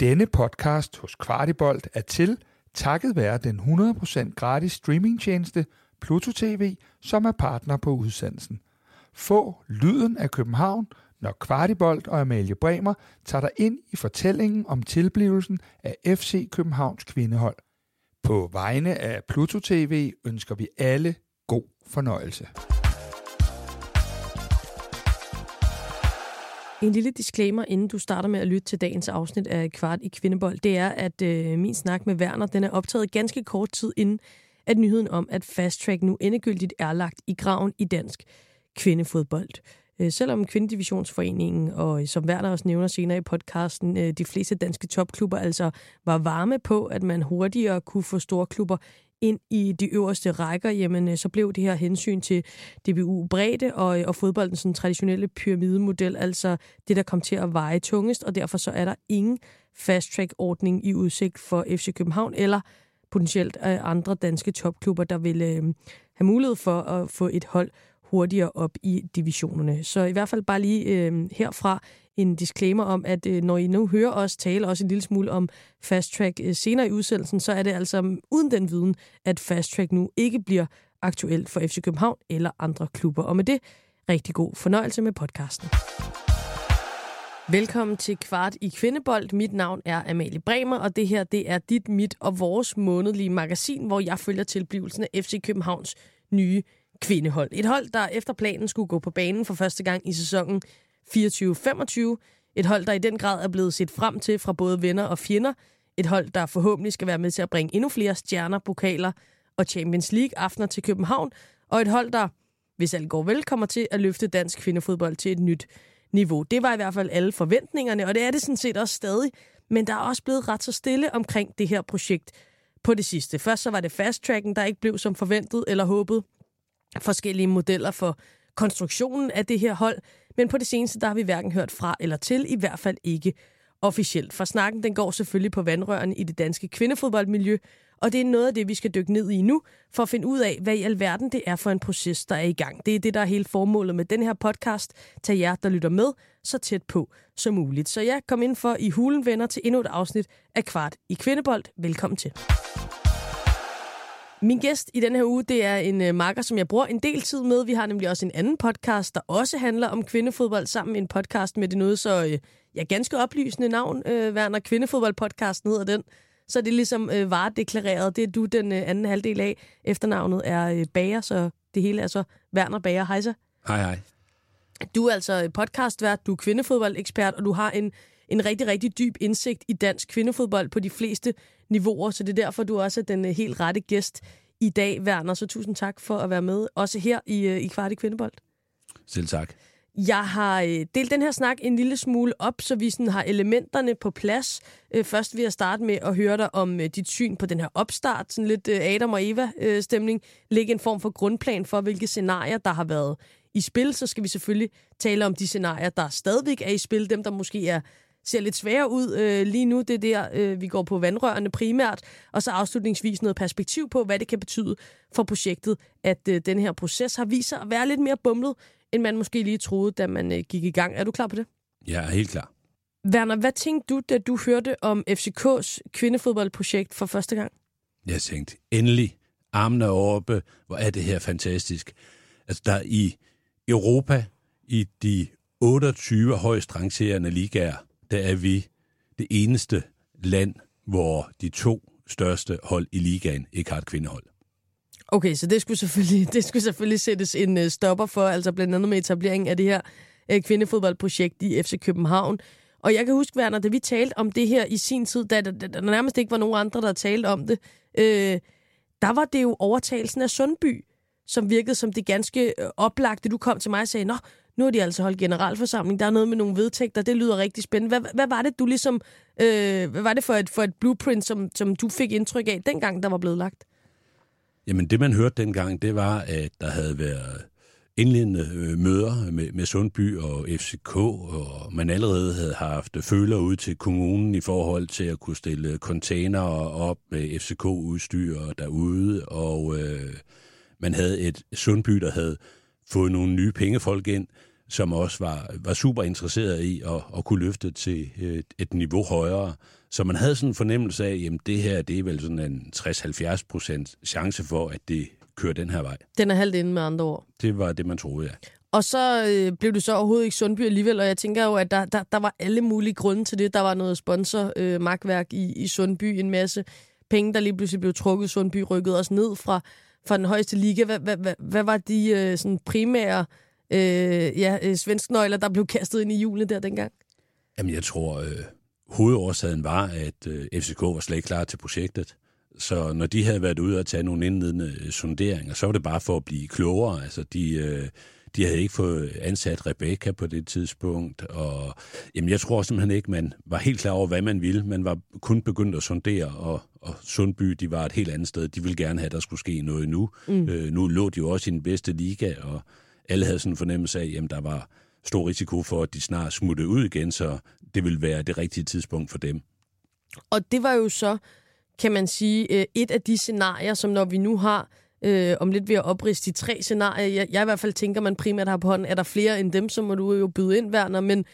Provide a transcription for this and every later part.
Denne podcast hos Kvartibolt er til takket være den 100% gratis streamingtjeneste Pluto TV, som er partner på udsendelsen. Få lyden af København, når Kvartibolt og Amalie Bremer tager dig ind i fortællingen om tilblivelsen af FC Københavns kvindehold. På vegne af Pluto TV ønsker vi alle god fornøjelse. En lille disclaimer, inden du starter med at lytte til dagens afsnit af Kvart i Kvindebold, det er, at øh, min snak med Werner den er optaget ganske kort tid inden, at nyheden om, at Fast Track nu endegyldigt er lagt i graven i dansk kvindefodbold. Øh, selvom Kvindedivisionsforeningen, og øh, som Werner også nævner senere i podcasten, øh, de fleste danske topklubber altså var varme på, at man hurtigere kunne få store klubber ind i de øverste rækker, jamen øh, så blev det her hensyn til DBU bredde og, øh, og fodboldens sådan, traditionelle pyramidemodel, altså det, der kom til at veje tungest, og derfor så er der ingen fast-track-ordning i udsigt for FC København eller potentielt øh, andre danske topklubber, der vil øh, have mulighed for at få et hold hurtigere op i divisionerne. Så i hvert fald bare lige øh, herfra en disclaimer om, at øh, når I nu hører os tale også en lille smule om Fast Track øh, senere i udsendelsen, så er det altså uden den viden, at Fast Track nu ikke bliver aktuelt for FC København eller andre klubber. Og med det, rigtig god fornøjelse med podcasten. Velkommen til Kvart i Kvindebold. Mit navn er Amalie Bremer, og det her det er dit, mit og vores månedlige magasin, hvor jeg følger tilblivelsen af FC Københavns nye kvindehold. Et hold, der efter planen skulle gå på banen for første gang i sæsonen 24-25. Et hold, der i den grad er blevet set frem til fra både venner og fjender. Et hold, der forhåbentlig skal være med til at bringe endnu flere stjerner, pokaler og Champions League-aftener til København. Og et hold, der, hvis alt går vel, kommer til at løfte dansk kvindefodbold til et nyt niveau. Det var i hvert fald alle forventningerne, og det er det sådan set også stadig. Men der er også blevet ret så stille omkring det her projekt på det sidste. Først så var det fast-tracken, der ikke blev som forventet eller håbet. Forskellige modeller for konstruktionen af det her hold, men på det seneste, der har vi hverken hørt fra eller til, i hvert fald ikke officielt. For snakken, den går selvfølgelig på vandrørene i det danske kvindefodboldmiljø, og det er noget af det, vi skal dykke ned i nu, for at finde ud af, hvad i alverden det er for en proces, der er i gang. Det er det, der er hele formålet med den her podcast. Tag jer, der lytter med, så tæt på som muligt. Så jeg kom ind for i hulen venner til endnu et afsnit af Kvart i Kvindebold. Velkommen til. Min gæst i den her uge, det er en uh, marker, som jeg bruger en del tid med. Vi har nemlig også en anden podcast, der også handler om kvindefodbold, sammen med en podcast med det noget så uh, ja, ganske oplysende navn, uh, Werner Kvindefodbold-podcasten hedder den. Så det er ligesom uh, varedeklareret. Det er du den uh, anden halvdel af. Efternavnet er uh, Bager, så det hele er så Werner Bager. Hej så. Hej, hej. Du er altså podcastvært, du er kvindefodboldekspert, og du har en, en rigtig, rigtig dyb indsigt i dansk kvindefodbold på de fleste niveauer, så det er derfor, du også er den helt rette gæst i dag, Werner. Så tusind tak for at være med, også her i, i Kvart i Kvindebold. Selv tak. Jeg har delt den her snak en lille smule op, så vi sådan har elementerne på plads. Først vil jeg starte med at høre dig om dit syn på den her opstart, sådan lidt Adam og Eva-stemning. Lægge en form for grundplan for, hvilke scenarier, der har været i spil. Så skal vi selvfølgelig tale om de scenarier, der stadigvæk er i spil. Dem, der måske er ser lidt svære ud øh, lige nu. Det er der, øh, vi går på vandrørene primært. Og så afslutningsvis noget perspektiv på, hvad det kan betyde for projektet, at øh, den her proces har vist sig at være lidt mere bumlet, end man måske lige troede, da man øh, gik i gang. Er du klar på det? Jeg er helt klar. Werner, hvad tænkte du, da du hørte om FCK's kvindefodboldprojekt for første gang? Jeg tænkte, endelig, armene oppe, hvor er det her fantastisk. Altså, der i Europa, i de 28 højst rangerende ligaer, der er vi det eneste land, hvor de to største hold i ligaen ikke har et kvindehold. Okay, så det skulle selvfølgelig, det skulle selvfølgelig sættes en øh, stopper for, altså blandt andet med etableringen af det her øh, kvindefodboldprojekt i FC København. Og jeg kan huske, Werner, da vi talte om det her i sin tid, da der, der nærmest ikke var nogen andre, der talte om det, øh, der var det jo overtagelsen af Sundby, som virkede som det ganske øh, oplagte. Du kom til mig og sagde, nå, nu har de altså holdt generalforsamling, der er noget med nogle vedtægter, det lyder rigtig spændende. Hvad, hvad var det, du ligesom, øh, hvad var det for et, for et blueprint, som, som du fik indtryk af dengang, der var blevet lagt? Jamen det, man hørte dengang, det var, at der havde været indledende øh, møder med, med Sundby og FCK, og man allerede havde haft føler ud til kommunen i forhold til at kunne stille container op med FCK-udstyr derude, og øh, man havde et Sundby, der havde fået nogle nye pengefolk ind, som også var, var super interesseret i at, at kunne løfte til et, et niveau højere. Så man havde sådan en fornemmelse af, at det her det er vel sådan en 60-70 procent chance for, at det kører den her vej. Den er halvt inde med andre ord. Det var det, man troede, ja. Og så øh, blev du så overhovedet ikke Sundby alligevel, og jeg tænker jo, at der, der, der var alle mulige grunde til det. Der var noget sponsor-magtværk øh, i, i Sundby, en masse penge, der lige pludselig blev trukket. Sundby rykkede os ned fra, fra den højeste liga. Hvad, hvad, hvad, hvad var de øh, sådan primære øh, ja, øh, svensknøgler, der blev kastet ind i julen der dengang? Jamen, jeg tror, øh, hovedårsagen var, at øh, FCK var slet ikke klar til projektet. Så når de havde været ude og tage nogle indledende øh, sonderinger, så var det bare for at blive klogere. Altså, de, øh, de havde ikke fået ansat Rebecca på det tidspunkt, og jamen, jeg tror simpelthen ikke, man var helt klar over, hvad man ville. Man var kun begyndt at sondere, og, og Sundby, de var et helt andet sted. De ville gerne have, at der skulle ske noget nu. Mm. Øh, nu lå de jo også i den bedste liga, og alle havde sådan en fornemmelse af, at der var stor risiko for, at de snart smuttede ud igen, så det ville være det rigtige tidspunkt for dem. Og det var jo så, kan man sige, øh, et af de scenarier, som når vi nu har øh, om lidt ved at opriste de tre scenarier, jeg, jeg i hvert fald tænker, man primært har på hånden, er der flere end dem, så må du jo byde ind, Werner, men,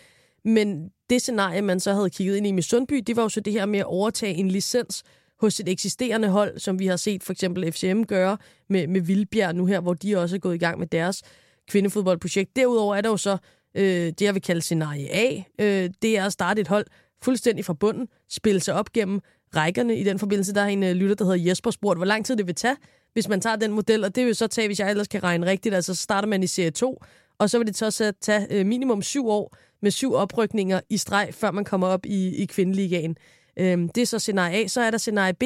men det scenarie, man så havde kigget ind i med Sundby, det var jo så det her med at overtage en licens hos et eksisterende hold, som vi har set for eksempel FCM gøre med, med Vildbjerg nu her, hvor de også er gået i gang med deres kvindefodboldprojekt. Derudover er der jo så øh, det, jeg vil kalde scenarie A. Øh, det er at starte et hold fuldstændig fra bunden, spille sig op gennem rækkerne. I den forbindelse, der er en øh, lytter, der hedder Jesper, spurgt, hvor lang tid det vil tage, hvis man tager den model, og det vil så tage, hvis jeg ellers kan regne rigtigt, altså så starter man i serie 2, og så vil det så tage øh, minimum syv år med syv oprykninger i streg, før man kommer op i, i kvindeligaen. Øh, det er så scenarie A. Så er der scenarie B.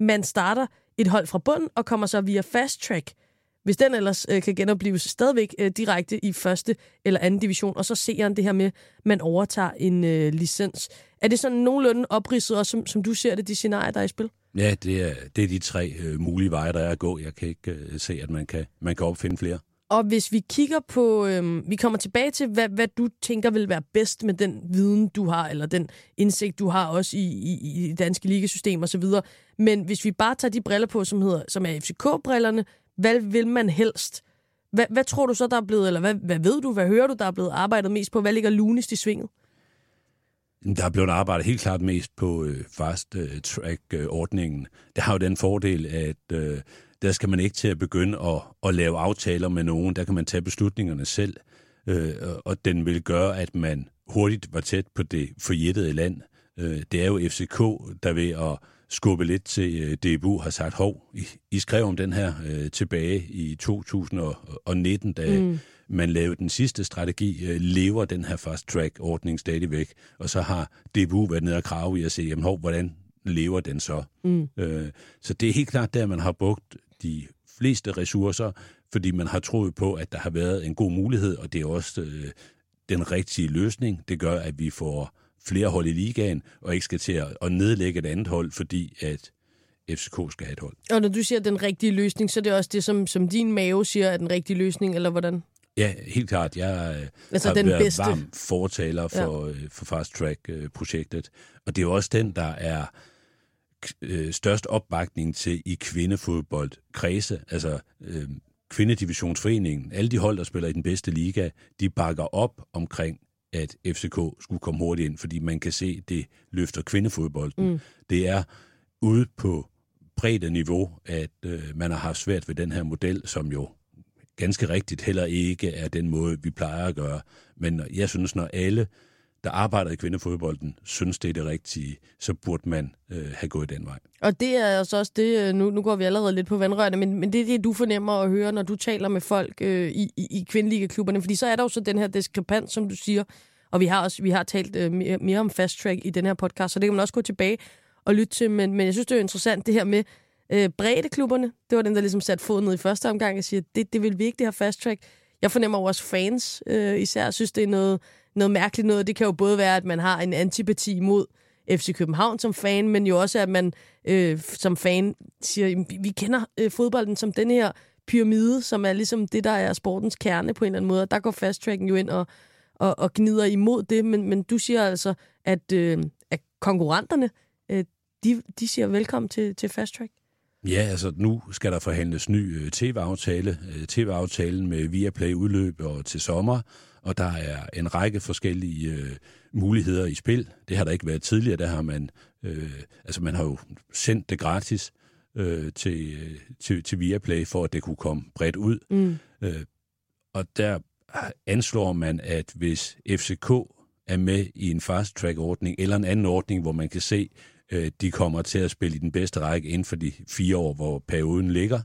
Man starter et hold fra bunden og kommer så via fast track hvis den ellers øh, kan genopleves stadigvæk øh, direkte i første eller anden division, og så ser han det her med, man overtager en øh, licens. Er det sådan nogenlunde opridset, også, som, som du ser det, de scenarier, der er i spil? Ja, det er, det er de tre øh, mulige veje, der er at gå. Jeg kan ikke øh, se, at man kan, man kan opfinde flere. Og hvis vi kigger på, øh, vi kommer tilbage til, hvad, hvad du tænker vil være bedst med den viden, du har, eller den indsigt, du har også i, i, i det danske ligasystem osv. Men hvis vi bare tager de briller på, som, hedder, som er FCK-brillerne, hvad vil man helst? Hvad, hvad tror du så, der er blevet, eller hvad, hvad ved du, hvad hører du, der er blevet arbejdet mest på? Hvad ligger lunest i svinget? Der er blevet arbejdet helt klart mest på øh, fast øh, track-ordningen. Det har jo den fordel, at øh, der skal man ikke til at begynde at, at lave aftaler med nogen. Der kan man tage beslutningerne selv, øh, og den vil gøre, at man hurtigt var tæt på det forjættede land. Øh, det er jo FCK, der ved at skubbe lidt til øh, DBU, har sagt, hov, I, I skrev om den her øh, tilbage i 2019, da mm. man lavede den sidste strategi, øh, lever den her fast track-ordning stadigvæk, og så har DBU været nede og krave i at se, jamen hov, hvordan lever den så? Mm. Øh, så det er helt klart der, man har brugt de fleste ressourcer, fordi man har troet på, at der har været en god mulighed, og det er også øh, den rigtige løsning. Det gør, at vi får flere hold i ligaen, og ikke skal til at, at nedlægge et andet hold, fordi at FCK skal have et hold. Og når du siger den rigtige løsning, så er det også det, som, som din mave siger er den rigtige løsning, eller hvordan? Ja, helt klart. Jeg øh, altså har den været bedste. varm fortaler for, ja. Øh, for Fast Track-projektet. Og det er jo også den, der er øh, størst opbakning til i kvindefodbold kredse. Altså øh, kvindedivisionsforeningen, alle de hold, der spiller i den bedste liga, de bakker op omkring at FCK skulle komme hurtigt ind, fordi man kan se, det løfter kvindefodbolden. Mm. Det er ude på bredt niveau, at øh, man har haft svært ved den her model, som jo ganske rigtigt heller ikke er den måde, vi plejer at gøre. Men jeg synes, når alle, der arbejder i kvindefodbolden, synes, det er det rigtige, så burde man øh, have gået den vej. Og det er altså også det, øh, nu, nu går vi allerede lidt på vandrørene, men, men det er det, du fornemmer at høre, når du taler med folk øh, i, i, i klubberne, fordi så er der jo så den her diskrepans, som du siger, og vi har også vi har talt øh, mere, mere om fast track i den her podcast, så det kan man også gå tilbage og lytte til, men, men jeg synes, det er interessant det her med øh, klubberne. Det var den, der ligesom satte foden ned i første omgang og siger, det, det vil vi ikke, det her fast track. Jeg fornemmer vores fans øh, især synes, det er noget, noget mærkeligt noget. Det kan jo både være, at man har en antipati mod FC København som fan, men jo også, at man øh, som fan siger, vi kender øh, fodbolden som den her pyramide, som er ligesom det, der er sportens kerne på en eller anden måde. Og der går fasttracken jo ind og, og, og gnider imod det, men, men du siger altså, at, øh, at konkurrenterne, øh, de, de siger velkommen til, til fast track. Ja, altså nu skal der forhandles ny øh, tv-aftale. Øh, tv-aftalen med Viaplay udløb og til sommer, og der er en række forskellige øh, muligheder i spil. Det har der ikke været tidligere. Der har man, øh, altså man har jo sendt det gratis øh, til, til, til Viaplay, for at det kunne komme bredt ud. Mm. Øh, og der anslår man, at hvis FCK er med i en fast-track-ordning, eller en anden ordning, hvor man kan se, øh, de kommer til at spille i den bedste række inden for de fire år, hvor perioden ligger,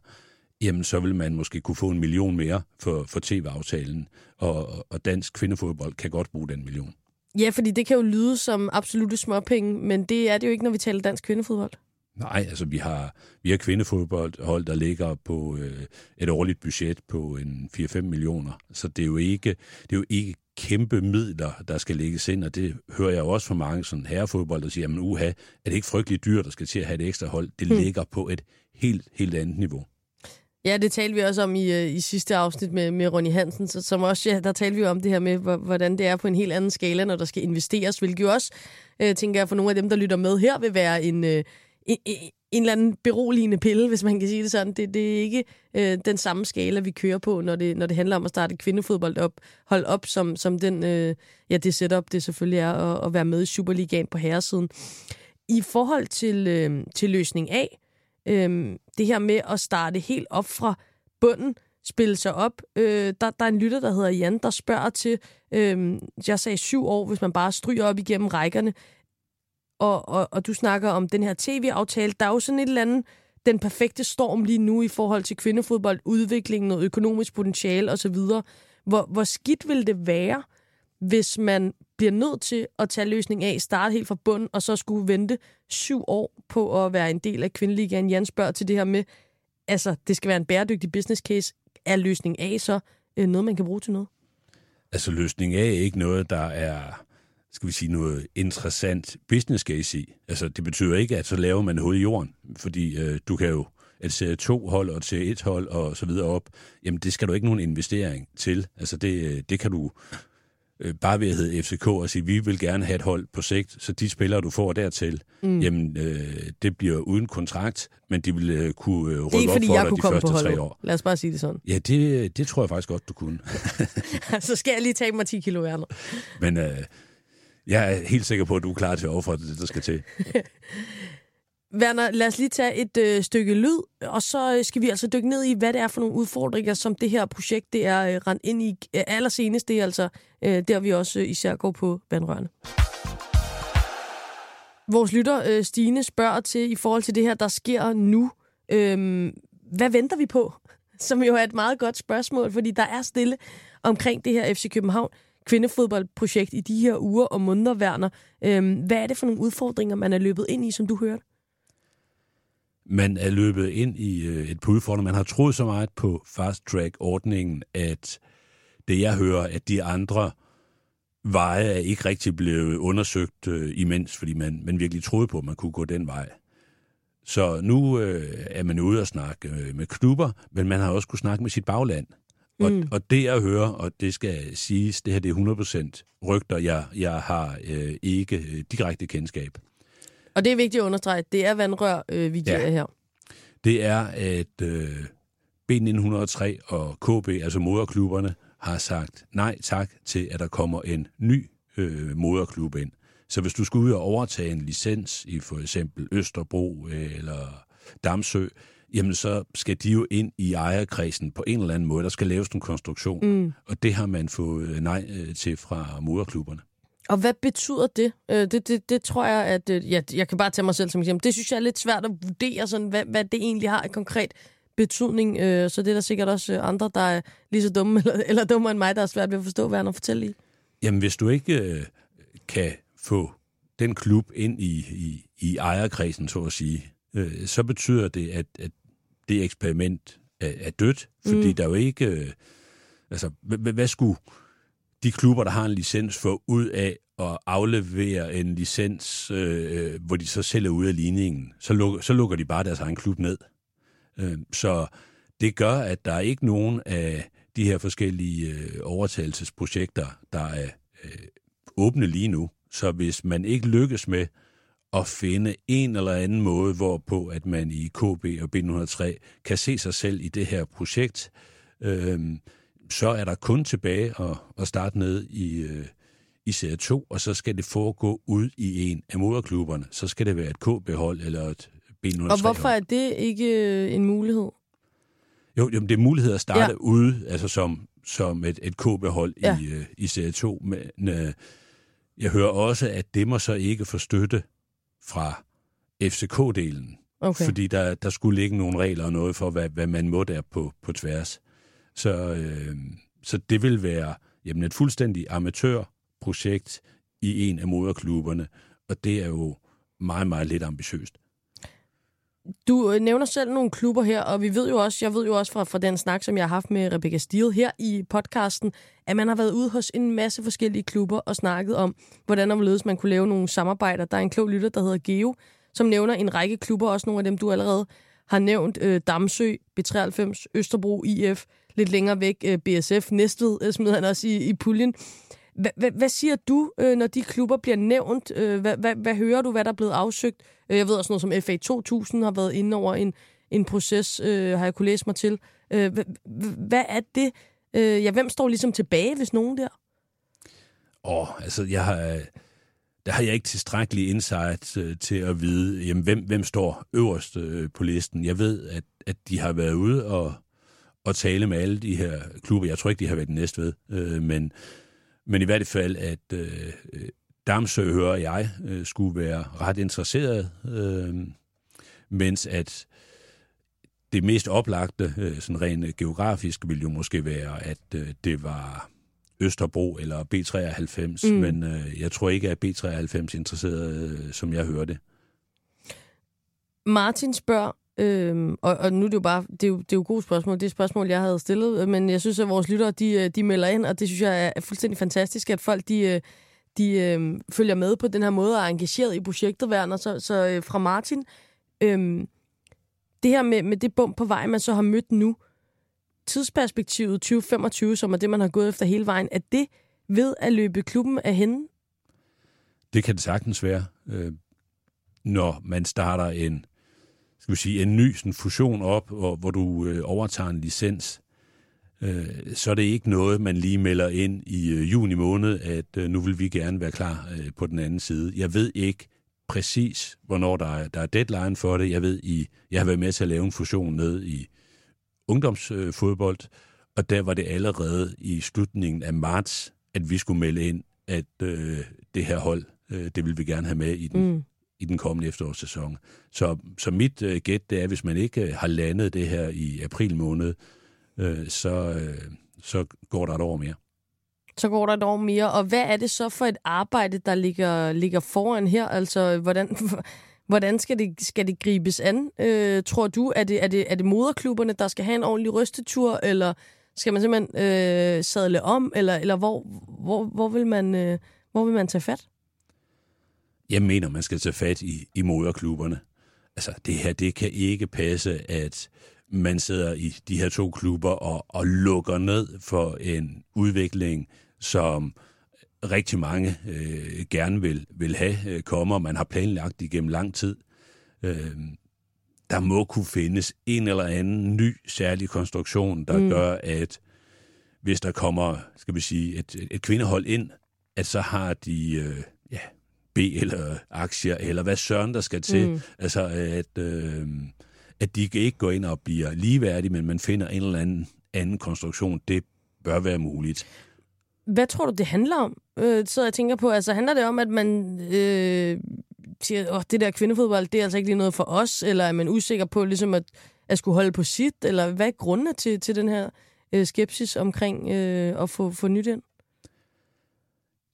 jamen så vil man måske kunne få en million mere for, for tv-aftalen, og, og dansk kvindefodbold kan godt bruge den million. Ja, fordi det kan jo lyde som absolute småpenge, men det er det jo ikke, når vi taler dansk kvindefodbold. Nej, altså vi har, vi har kvindefodboldhold, der ligger på øh, et årligt budget på en 4-5 millioner. Så det er, jo ikke, det er jo ikke kæmpe midler, der skal lægges ind, og det hører jeg også fra mange sådan herrefodbold, der siger, at uha, er det ikke frygteligt dyrt, der skal til at have et ekstra hold? Det hmm. ligger på et helt, helt andet niveau. Ja, det talte vi også om i, øh, i sidste afsnit med, med Ronny Hansen, så, som også, ja, der talte vi om det her med, hvordan det er på en helt anden skala, når der skal investeres, hvilket jo også, øh, tænker jeg, for nogle af dem, der lytter med her, vil være en, øh, en, en eller anden beroligende pille, hvis man kan sige det sådan. Det, det er ikke øh, den samme skala, vi kører på, når det, når det handler om at starte kvindefodbold op, hold op, som, som den, øh, ja, det setup, det selvfølgelig er at, at være med i Superligaen på herresiden. I forhold til, øh, til løsning A, øh, det her med at starte helt op fra bunden, spille sig op. Øh, der, der er en lytter, der hedder Jan, der spørger til, øh, jeg sagde syv år, hvis man bare stryger op igennem rækkerne og, og, og du snakker om den her tv-aftale. Der er jo sådan et eller andet, den perfekte storm lige nu i forhold til kvindefodbold, udviklingen og økonomisk potentiale osv. Hvor, hvor skidt vil det være, hvis man bliver nødt til at tage løsning af, starte helt fra bund, og så skulle vente syv år på at være en del af kvindeligaen. Jan spørger til det her med, altså, det skal være en bæredygtig business case. Er løsning A så øh, noget, man kan bruge til noget? Altså, løsning A er ikke noget, der er skal vi sige, noget interessant business case i. Altså, det betyder ikke, at så laver man hul i jorden, fordi øh, du kan jo et serie 2 hold og serie 1 hold og så videre op, jamen det skal du ikke nogen investering til. Altså det, øh, det kan du øh, bare ved at hedde FCK og sige, vi vil gerne have et hold på sigt, så de spillere, du får dertil, mm. jamen øh, det bliver uden kontrakt, men de vil øh, kunne øh, rykke op for dig de første tre år. Lad os bare sige det sådan. Ja, det, det tror jeg faktisk godt, du kunne. så skal jeg lige tage mig 10 kilo værner. Men øh, jeg er helt sikker på, at du er klar til at ofre det, der skal til. Werner, lad os lige tage et øh, stykke lyd, og så øh, skal vi altså dykke ned i, hvad det er for nogle udfordringer, som det her projekt det er øh, rent ind i øh, allersenest. Det er altså øh, der, vi også øh, især går på vandrørene. Vores lytter, øh, Stine, spørger til, i forhold til det her, der sker nu. Øh, hvad venter vi på? Som jo er et meget godt spørgsmål, fordi der er stille omkring det her FC København kvindefodboldprojekt i de her uger og måneder, Werner. Øh, hvad er det for nogle udfordringer, man er løbet ind i, som du hørte? Man er løbet ind i øh, et par udfordringer. Man har troet så meget på fast-track-ordningen, at det jeg hører, at de andre veje er ikke rigtig blevet undersøgt øh, imens, fordi man, man virkelig troede på, at man kunne gå den vej. Så nu øh, er man ude og snakke øh, med klubber, men man har også kunne snakke med sit bagland. Og, mm. og det jeg hører, og det skal siges, det her det er 100% rygter, jeg, jeg har øh, ikke øh, direkte kendskab. Og det er vigtigt at understrege, det er vandrør, øh, vi giver ja. her. Det er, at øh, B903 og KB, altså moderklubberne, har sagt nej tak til, at der kommer en ny øh, moderklub ind. Så hvis du skal ud og overtage en licens i for eksempel Østerbro eller Damsø, jamen så skal de jo ind i ejerkredsen på en eller anden måde. Der skal laves en konstruktion, mm. og det har man fået øh, nej øh, til fra moderklubberne. Og hvad betyder det? Øh, det, det, det tror jeg, at ja, jeg kan bare tage mig selv som eksempel. Det synes jeg er lidt svært at vurdere, sådan, hvad, hvad det egentlig har i konkret betydning. Så det er der sikkert også andre, der er lige så dumme eller, eller dummere end mig, der er svært ved at forstå, hvad han fortælle i. Jamen, hvis du ikke øh, kan få den klub ind i, i, i ejerkredsen, så at sige, øh, så betyder det, at, at det eksperiment er, er dødt, fordi mm. der er jo ikke... Øh, altså, hvad, hvad skulle de klubber, der har en licens, få ud af at aflevere en licens, øh, øh, hvor de så sælger ud af ligningen? Så lukker, så lukker de bare deres egen klub ned. Øh, så det gør, at der er ikke nogen af de her forskellige øh, overtagelsesprojekter, der er øh, åbne lige nu. Så hvis man ikke lykkes med at finde en eller anden måde, hvorpå at man i KB og B103 kan se sig selv i det her projekt, øh, så er der kun tilbage at, at starte ned i, øh, i Serie 2, og så skal det foregå ud i en af moderklubberne. Så skal det være et KB-hold eller et B103 Og hvorfor er det ikke øh, en mulighed? Jo, jamen, det er mulighed at starte ja. ude, altså som, som et, et KB-hold ja. i, øh, i Serie 2, men øh, jeg hører også, at det må så ikke få støtte fra FCK-delen. Okay. Fordi der, der skulle ligge nogle regler og noget for, hvad, hvad man må der på, på tværs. Så, øh, så det vil være jamen, et fuldstændig amatørprojekt i en af moderklubberne, og det er jo meget, meget lidt ambitiøst. Du øh, nævner selv nogle klubber her, og vi ved jo også, jeg ved jo også fra, fra den snak, som jeg har haft med Rebecca Steele her i podcasten, at man har været ude hos en masse forskellige klubber og snakket om, hvordan og hvorledes man kunne lave nogle samarbejder. Der er en klog lytter, der hedder Geo, som nævner en række klubber, også nogle af dem, du allerede har nævnt. Øh, Damsø, B93, Østerbro, IF, lidt længere væk øh, BSF, Næstved øh, smider han også i, i puljen. Hvad siger du, øh, når de klubber bliver nævnt? Hvad hører du, hvad der er blevet afsøgt? Jeg ved også noget som FA 2000 har været inde over en, en proces, har jeg kunne læse mig til. Hvad er det? Ja, hvem står ligesom tilbage, hvis nogen der? Åh, oh, altså jeg har... Der har jeg ikke tilstrækkelig insight til at vide, jamen, hvem, hvem står øverst på listen. Jeg ved, at, at de har været ude og, og tale med alle de her klubber. Jeg tror ikke, de har været den næste ved, men men i hvert fald, at øh, Damsø, hører jeg, øh, skulle være ret interesseret, øh, mens at det mest oplagte, øh, sådan rent geografisk, ville jo måske være, at øh, det var Østerbro eller B93, mm. men øh, jeg tror ikke, at B93 er interesseret, øh, som jeg hørte. Martin spørger, Øhm, og, og nu er det jo bare, det er jo, det er jo godt spørgsmål. Det er et spørgsmål, jeg havde stillet, øh, men jeg synes, at vores lyttere, de, øh, de melder ind, og det synes jeg er fuldstændig fantastisk, at folk, de, øh, de øh, følger med på den her måde og er engageret i projektet, Werner. Så, så øh, fra Martin, øh, det her med, med det bump på vej, man så har mødt nu, tidsperspektivet 2025, som er det, man har gået efter hele vejen, er det ved at løbe klubben af hende? Det kan det sagtens være, øh, når man starter en skal vi sige, en ny sådan, fusion op, hvor, hvor du øh, overtager en licens, øh, så er det ikke noget, man lige melder ind i øh, juni måned, at øh, nu vil vi gerne være klar øh, på den anden side. Jeg ved ikke præcis, hvornår der er, der er deadline for det. Jeg ved, i, jeg har været med til at lave en fusion ned i ungdomsfodbold, øh, og der var det allerede i slutningen af marts, at vi skulle melde ind, at øh, det her hold, øh, det vil vi gerne have med i den, mm i den kommende efterårssæson. Så, så mit øh, gæt det er, hvis man ikke øh, har landet det her i april måned, øh, så, øh, så går der et år mere. Så går der et år mere. Og hvad er det så for et arbejde, der ligger, ligger foran her? Altså, hvordan, hvordan skal, det, skal det gribes an, øh, tror du? Er det, er, det, er det moderklubberne, der skal have en ordentlig rystetur, eller skal man simpelthen øh, sadle om, eller, eller hvor, hvor, hvor, vil man, øh, hvor vil man tage fat? Jeg mener, man skal tage fat i, i moderklubberne. Altså, det her, det kan ikke passe, at man sidder i de her to klubber og, og lukker ned for en udvikling, som rigtig mange øh, gerne vil, vil have øh, kommer. Man har planlagt igennem lang tid. Øh, der må kunne findes en eller anden ny særlig konstruktion, der mm. gør, at hvis der kommer, skal vi sige, et, et kvindehold ind, at så har de øh, B eller aktier, eller hvad søren der skal til. Mm. Altså, at, øh, at de ikke går ind og bliver ligeværdige, men man finder en eller anden anden konstruktion. Det bør være muligt. Hvad tror du, det handler om? Øh, så jeg tænker på, altså handler det om, at man øh, siger, åh, det der kvindefodbold, det er altså ikke lige noget for os, eller er man usikker på ligesom at, at skulle holde på sit, eller hvad er grundene til, til den her øh, skepsis omkring øh, at få, få nyt ind?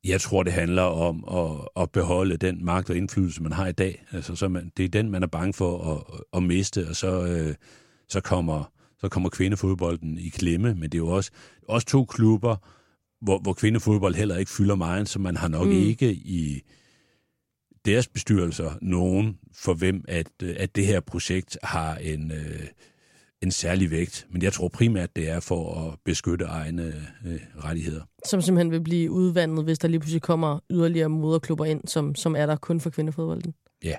Jeg tror, det handler om at, at beholde den magt og indflydelse, man har i dag. Altså, så man, det er den, man er bange for at, at miste, og så, øh, så, kommer, så kommer kvindefodbolden i klemme. Men det er jo også, også to klubber, hvor, hvor kvindefodbold heller ikke fylder meget, så man har nok mm. ikke i deres bestyrelser nogen, for hvem at, at det her projekt har en... Øh, en særlig vægt, men jeg tror primært, det er for at beskytte egne øh, rettigheder. Som simpelthen vil blive udvandet, hvis der lige pludselig kommer yderligere moderklubber ind, som, som er der kun for kvindefodbolden? Ja.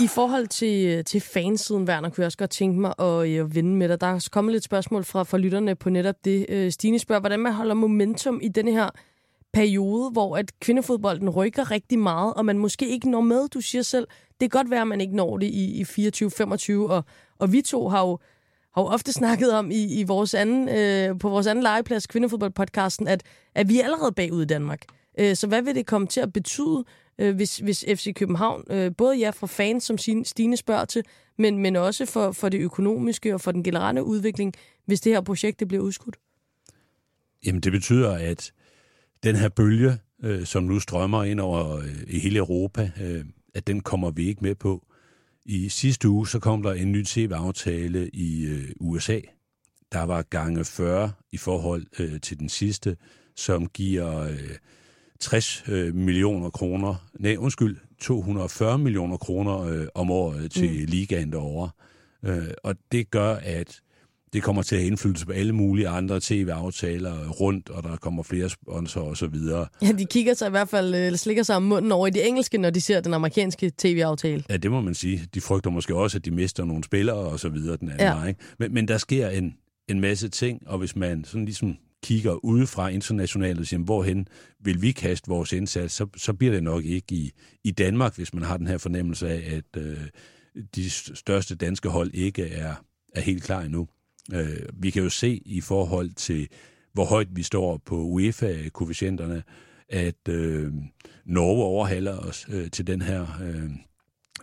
I forhold til, til fansiden, Werner, kunne jeg også godt tænke mig at, øh, vende med dig. Der er kommet lidt spørgsmål fra, fra lytterne på netop det. Øh, Stine spørger, hvordan man holder momentum i denne her periode, hvor at kvindefodbolden rykker rigtig meget, og man måske ikke når med. Du siger selv, det kan godt være, at man ikke når det i, i 24-25, og, og vi to har jo, har jo ofte snakket om i, i vores anden, øh, på vores anden legeplads, kvindefodboldpodcasten, at, at vi er allerede bagud i Danmark. Øh, så hvad vil det komme til at betyde, øh, hvis, hvis FC København, øh, både jer fra fans, som Stine spørger til, men, men også for, for det økonomiske og for den generelle udvikling, hvis det her projekt det bliver udskudt? Jamen, det betyder, at den her bølge, øh, som nu strømmer ind over øh, i hele Europa, øh, at den kommer vi ikke med på. I sidste uge, så kom der en ny tv-aftale i øh, USA. Der var gange 40 i forhold øh, til den sidste, som giver øh, 60 øh, millioner kroner, nej undskyld, 240 millioner kroner øh, om året til mm. ligaen derovre. Øh, og det gør, at det kommer til at have indflydelse på alle mulige andre tv-aftaler rundt, og der kommer flere sponsorer og så videre. Ja, de kigger sig i hvert fald, eller slikker sig om munden over i det engelske, når de ser den amerikanske tv-aftale. Ja, det må man sige. De frygter måske også, at de mister nogle spillere og så videre den anden ja. vej. Men, men der sker en, en masse ting, og hvis man sådan ligesom kigger udefra internationalt og siger, hvorhen vil vi kaste vores indsats, så, så bliver det nok ikke i, i Danmark, hvis man har den her fornemmelse af, at øh, de største danske hold ikke er, er helt klar endnu. Øh, vi kan jo se i forhold til, hvor højt vi står på UEFA-koefficienterne, at øh, Norge overhaler os øh, til den her øh,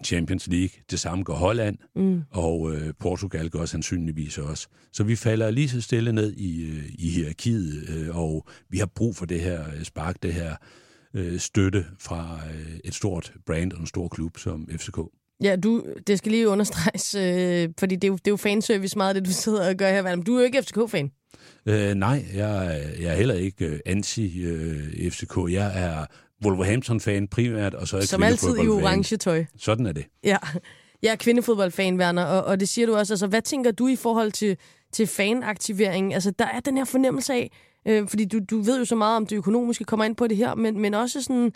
Champions League. Det samme gør Holland, mm. og øh, Portugal gør sandsynligvis også. Så vi falder lige så stille ned i, øh, i hierarkiet, øh, og vi har brug for det her øh, spark, det her øh, støtte fra øh, et stort brand og en stor klub som FCK. Ja, du, det skal lige understreges, øh, fordi det er, jo, det er jo fanservice meget, det du sidder og gør her. Men du er jo ikke FCK-fan. Øh, nej, jeg, jeg er heller ikke øh, anti-FCK. Øh, jeg er Wolverhampton-fan primært, og så er Som altid i orange tøj. Sådan er det. Ja, jeg er kvindefodboldfan, Werner, og, og det siger du også. Altså, hvad tænker du i forhold til, til fanaktivering? Altså, der er den her fornemmelse af, øh, fordi du, du ved jo så meget om det økonomiske, kommer ind på det her, men, men også sådan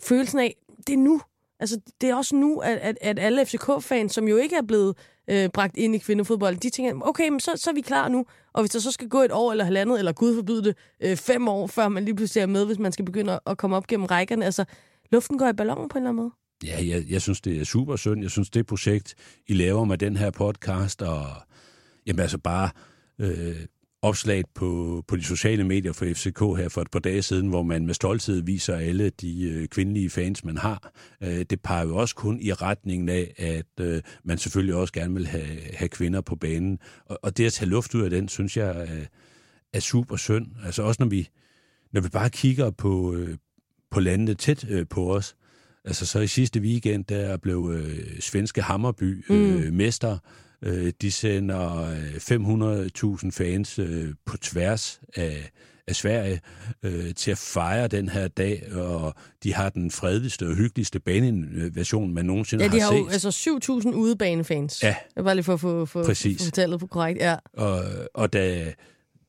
følelsen af, det er nu. Altså, det er også nu, at, at, at alle FCK-fans, som jo ikke er blevet øh, bragt ind i kvindefodbold, de tænker, okay, men så, så er vi klar nu. Og hvis der så skal gå et år eller halvandet, eller gud forbyde det, øh, fem år, før man lige pludselig er med, hvis man skal begynde at komme op gennem rækkerne, altså, luften går i ballonen på en eller anden måde. Ja, jeg, jeg synes, det er super synd. Jeg synes, det projekt, I laver med den her podcast, og jamen altså bare øh, opslag på, på de sociale medier for FCK her for et par dage siden, hvor man med stolthed viser alle de øh, kvindelige fans, man har. Øh, det peger jo også kun i retningen af, at øh, man selvfølgelig også gerne vil have, have kvinder på banen. Og, og det at tage luft ud af den, synes jeg er, er super synd. Altså også når vi, når vi bare kigger på, øh, på landene tæt øh, på os. Altså så i sidste weekend, der blev øh, svenske Hammerby øh, mm. mester. Øh, de sender 500.000 øh, fans øh, på tværs af, af Sverige øh, til at fejre den her dag, og de har den fredeligste og hyggeligste baneversion, man nogensinde har set. Ja, de har, set. jo altså 7.000 udebanefans. Ja. Jeg bare lige for at få, for, for fortællet på korrekt. Ja. Og, og da,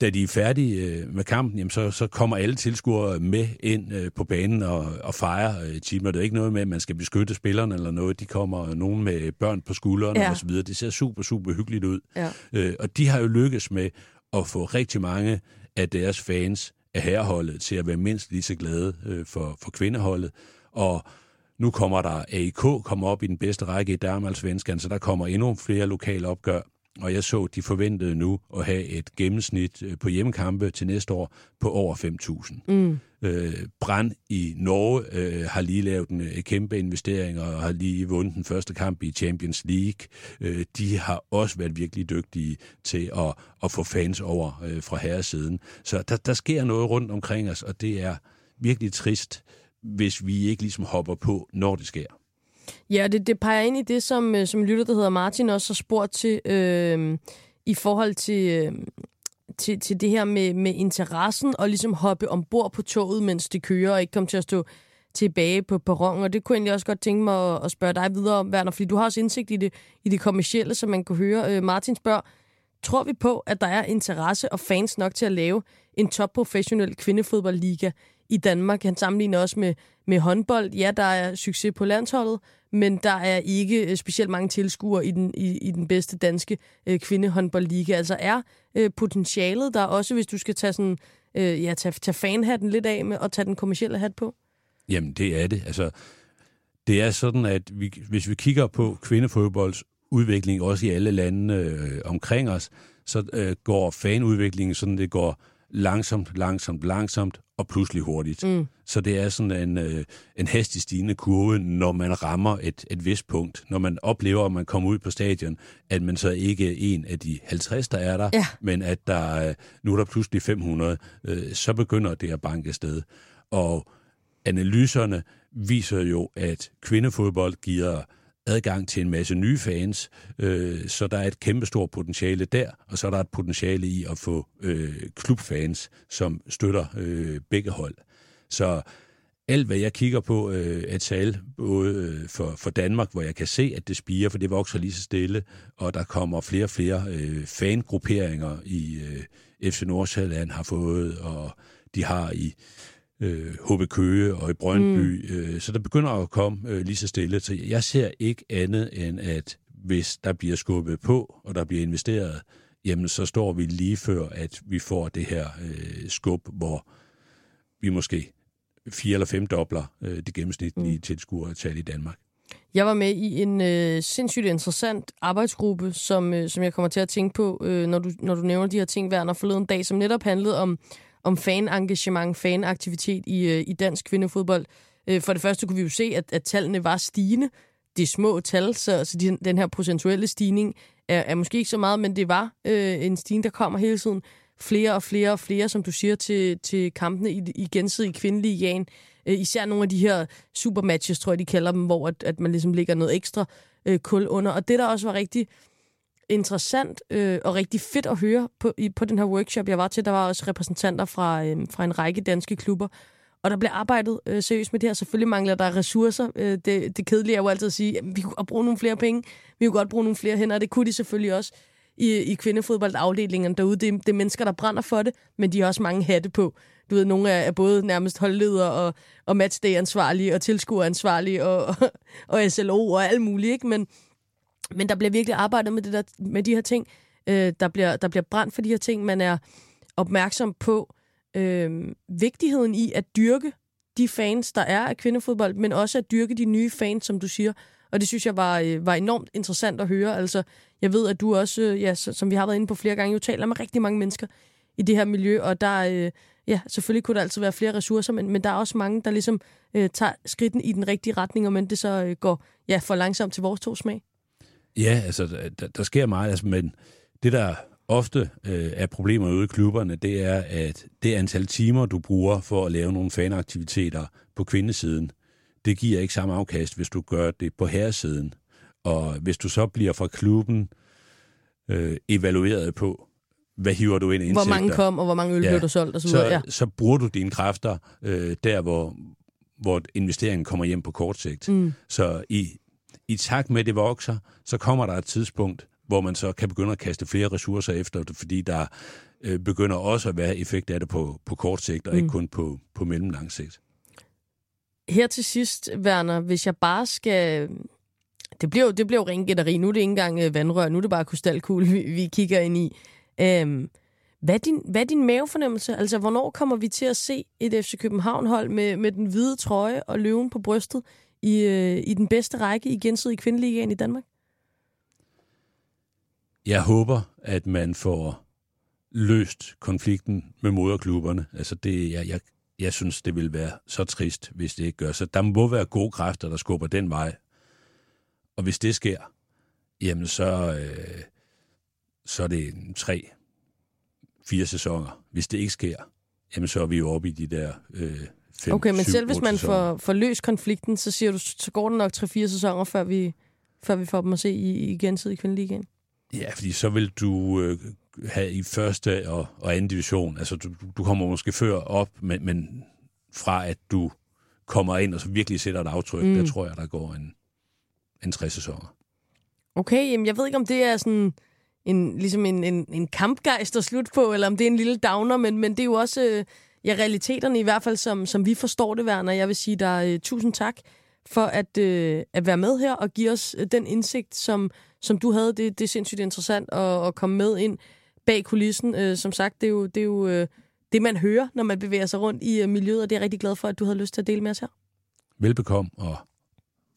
da de er færdige øh, med kampen, jamen så, så kommer alle tilskuere med ind øh, på banen og, og fejrer øh, teamet. Det er ikke noget med, at man skal beskytte spillerne eller noget. De kommer nogen med børn på skuldrene ja. og så videre. Det ser super, super hyggeligt ud. Ja. Øh, og de har jo lykkes med at få rigtig mange af deres fans af herreholdet til at være mindst lige så glade øh, for, for kvindeholdet. Og nu kommer der AIK kommer op i den bedste række i Danmarksvenskan, så der kommer endnu flere lokale opgør og jeg så, de forventede nu at have et gennemsnit øh, på hjemmekampe til næste år på over 5.000. Mm. Øh, Brand i Norge øh, har lige lavet en øh, kæmpe investering og har lige vundet den første kamp i Champions League. Øh, de har også været virkelig dygtige til at, at få fans over øh, fra herresiden. Så der, der sker noget rundt omkring os, og det er virkelig trist, hvis vi ikke ligesom hopper på, når det sker. Ja, det, det peger ind i det, som, øh, som lytter, der hedder Martin, også har spurgt til øh, i forhold til, øh, til, til det her med, med interessen og ligesom hoppe ombord på toget, mens det kører, og ikke komme til at stå tilbage på perronen. Og det kunne jeg egentlig også godt tænke mig at, at spørge dig videre om, Werner, fordi du har også indsigt i det, i det kommercielle, som man kan høre. Øh, Martin spørger, tror vi på, at der er interesse og fans nok til at lave en topprofessionel kvindefodboldliga i Danmark. Han sammenligner også med, med håndbold. Ja, der er succes på landsholdet, men der er ikke øh, specielt mange tilskuere i den, i, i den bedste danske øh, kvindehåndboldliga. Altså er øh, potentialet der også, hvis du skal tage, sådan, øh, ja, tage, tage fanhatten lidt af med og tage den kommercielle hat på? Jamen, det er det. Altså, det er sådan, at vi, hvis vi kigger på kvindefodbolds udvikling, også i alle lande øh, omkring os, så øh, går fanudviklingen sådan, det går langsomt, langsomt, langsomt og pludselig hurtigt. Mm. Så det er sådan en, øh, en hastig stigende kurve, når man rammer et, et vist punkt. Når man oplever, at man kommer ud på stadion, at man så ikke er en af de 50, der er der, Ja. men at der øh, nu er der pludselig 500, øh, så begynder det at banke sted. Og analyserne viser jo, at kvindefodbold giver adgang til en masse nye fans, øh, så der er et kæmpestort potentiale der, og så er der et potentiale i at få øh, klubfans, som støtter øh, begge hold. Så alt, hvad jeg kigger på øh, at tal, både øh, for, for Danmark, hvor jeg kan se, at det spiger, for det vokser lige så stille, og der kommer flere og flere øh, fangrupperinger i øh, FC Nordsjælland har fået, og de har i øh, HB Køge og i Brøndby, mm. øh, så der begynder at komme øh, lige så stille. Så jeg ser ikke andet end, at hvis der bliver skubbet på, og der bliver investeret, jamen så står vi lige før, at vi får det her øh, skub, hvor vi måske fire eller fem dobler øh, det gennemsnitlige mm. tilskuertal i Danmark. Jeg var med i en øh, sindssygt interessant arbejdsgruppe, som, øh, som jeg kommer til at tænke på, øh, når, du, når du nævner de her ting, Werner, forleden dag, som netop handlede om, om fanengagement, fanaktivitet i, øh, i dansk kvindefodbold. Øh, for det første kunne vi jo se, at, at tallene var stigende. Det er små tal, så, så de, den her procentuelle stigning er, er måske ikke så meget, men det var øh, en stigning, der kommer hele tiden. Flere og flere og flere, som du siger, til, til kampene i, i gensidig kvindeligaen. Øh, især nogle af de her supermatches, tror jeg, de kalder dem, hvor at, at man ligesom lægger noget ekstra øh, kul under. Og det, der også var rigtig interessant øh, og rigtig fedt at høre på, i, på den her workshop, jeg var til, der var også repræsentanter fra, øh, fra en række danske klubber, og der blev arbejdet øh, seriøst med det her. Selvfølgelig mangler der ressourcer. Øh, det, det kedelige er jo altid at sige, at vi kunne godt bruge nogle flere penge, vi kunne godt bruge nogle flere hænder, og det kunne de selvfølgelig også i, i kvindefodboldafdelingen derude. Det, det er mennesker, der brænder for det, men de har også mange hatte på. Du ved, nogle er, er både nærmest holdleder og, og matchday-ansvarlige og tilskueransvarlige og, og, og SLO og alt muligt, ikke? Men, men der bliver virkelig arbejdet med, det der, med de her ting. Øh, der, bliver, der bliver brændt for de her ting. Man er opmærksom på øh, vigtigheden i at dyrke de fans, der er af kvindefodbold, men også at dyrke de nye fans, som du siger. Og det synes jeg var, øh, var enormt interessant at høre. Altså, jeg ved, at du også, øh, ja, som vi har været inde på flere gange, jo taler med rigtig mange mennesker i det her miljø, og der, øh, ja, selvfølgelig kunne der altid være flere ressourcer, men, men der er også mange, der ligesom øh, tager skridten i den rigtige retning, og men det så øh, går ja, for langsomt til vores to smag. Ja, altså, der, der sker meget, altså, men det, der ofte øh, er problemer ude i klubberne, det er, at det antal timer, du bruger for at lave nogle fanaktiviteter på kvindesiden, det giver ikke samme afkast, hvis du gør det på herresiden. Og hvis du så bliver fra klubben øh, evalueret på, hvad hiver du ind i Hvor mange kom, og hvor mange øl Ja, blev der solgt, og så. Ja. så bruger du dine kræfter øh, der, hvor, hvor investeringen kommer hjem på kort sigt. Mm. Så i, i takt med, at det vokser, så kommer der et tidspunkt, hvor man så kan begynde at kaste flere ressourcer efter det, fordi der øh, begynder også at være effekt af det på, på kort sigt, og mm. ikke kun på, på mellemlang sigt. Her til sidst, Werner, hvis jeg bare skal... Det bliver jo, det bliver jo ren gætteri. Nu er det ikke engang øh, vandrør, nu er det bare krystalkugle, vi, vi kigger ind i. Øhm, hvad, er din, hvad er din mavefornemmelse? Altså, hvornår kommer vi til at se et FC København-hold med, med den hvide trøje og løven på brystet i, øh, i den bedste række i gensidig kvindeligaen i Danmark? Jeg håber, at man får løst konflikten med moderklubberne. Altså det, jeg, jeg, jeg synes, det vil være så trist, hvis det ikke gør. Så der må være gode kræfter, der skubber den vej. Og hvis det sker, jamen så, øh, så er det tre, fire sæsoner. Hvis det ikke sker, jamen så er vi jo oppe i de der øh, fem, Okay, men syv, selv hvis man får, får løst konflikten, så siger du, så går det nok 3-4 sæsoner, før vi, før vi får dem at se i, i gensidig kvindeligaen. Ja, fordi så vil du øh, have i første og, og anden division. Altså, du, du kommer måske før op, men, men fra at du kommer ind og så virkelig sætter et aftryk, Mm. der tror jeg, der går en, en tre sæsoner. Okay, jamen jeg ved ikke, om det er sådan en, ligesom en, en, en kampgejst at slutte på, eller om det er en lille downer, men, men det er jo også... Øh, ja, realiteterne i hvert fald, som, som vi forstår det, Werner. Jeg vil sige dig uh, tusind tak for at, uh, at være med her og give os øh, den indsigt, som, som du havde. Det, det er sindssygt interessant at, at komme med ind bag kulissen. Uh, som sagt, det er jo, det, er jo uh, det, man hører, når man bevæger sig rundt i uh, miljøet, og det er jeg rigtig glad for, at du havde lyst til at dele med os her. Velbekomme, og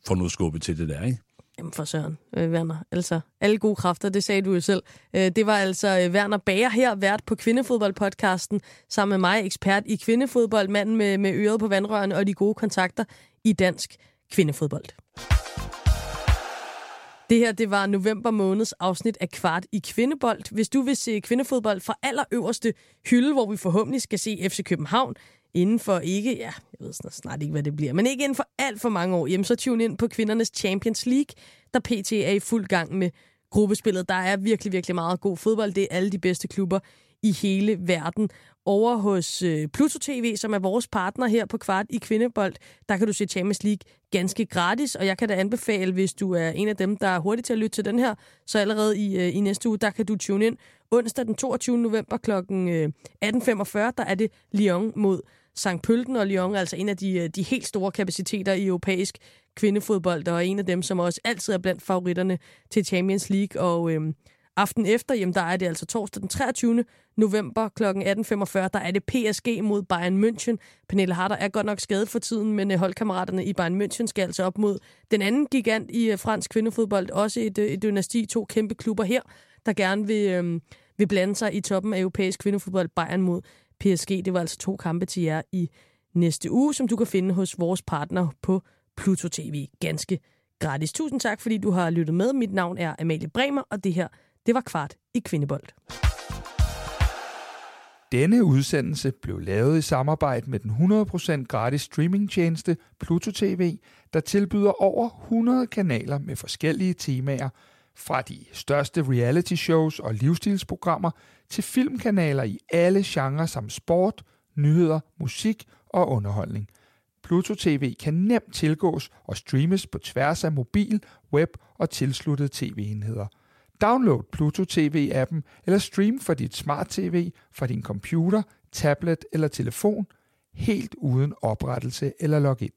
få noget skubbet til det der, ikke? Jamen for søren, øh, Werner. Altså, alle gode kræfter, det sagde du jo selv. Øh, det var altså øh, Werner Bager her, vært på Kvindefodboldpodcasten, sammen med mig, ekspert i kvindefodbold, manden med, med øret på vandrørene og de gode kontakter i dansk kvindefodbold. Det her, det var november måneds afsnit af Kvart i Kvindebold. Hvis du vil se kvindefodbold fra allerøverste hylde, hvor vi forhåbentlig skal se FC København, inden for ikke, ja, jeg ved snart ikke, hvad det bliver, men ikke inden for alt for mange år, jamen så tune ind på kvindernes Champions League, der PT er i fuld gang med gruppespillet. Der er virkelig, virkelig meget god fodbold. Det er alle de bedste klubber i hele verden. Over hos øh, Pluto TV, som er vores partner her på Kvart i Kvindebold, der kan du se Champions League ganske gratis, og jeg kan da anbefale, hvis du er en af dem, der er hurtig til at lytte til den her, så allerede i, øh, i næste uge, der kan du tune ind onsdag den 22. november kl. 18.45, øh, der er det Lyon mod St. Pølten og Lyon er altså en af de, øh, de helt store kapaciteter i europæisk kvindefodbold, og en af dem, som også altid er blandt favoritterne til Champions League. Og Øh, aften efter, jamen, der er det altså torsdag den 23. november kl. 18.45, der er det PSG mod Bayern München. Pernille Harder er godt nok skadet for tiden, men øh, holdkammeraterne i Bayern München skal altså op mod den anden gigant i øh, fransk kvindefodbold. Også et, øh, et dynasti, to kæmpe klubber her, der gerne vil, øhm, vil blande sig i toppen af europæisk kvindefodbold. Bayern mod PSG. Det var altså to kampe til jer i næste uge, som du kan finde hos vores partner på Pluto TV. Ganske gratis. Tusind tak, fordi du har lyttet med. Mit navn er Amalie Bremer, og det her, det var Kvart i Kvindebold. Denne udsendelse blev lavet i samarbejde med den 100% gratis streamingtjeneste Pluto TV, der tilbyder over 100 kanaler med forskellige temaer, fra de største reality shows og livsstilsprogrammer til filmkanaler i alle genrer som sport, nyheder, musik og underholdning. Pluto TV kan nemt tilgås og streames på tværs af mobil, web og tilsluttede tv-enheder. Download Pluto TV-appen eller stream fra dit smart TV, fra din computer, tablet eller telefon, helt uden oprettelse eller login.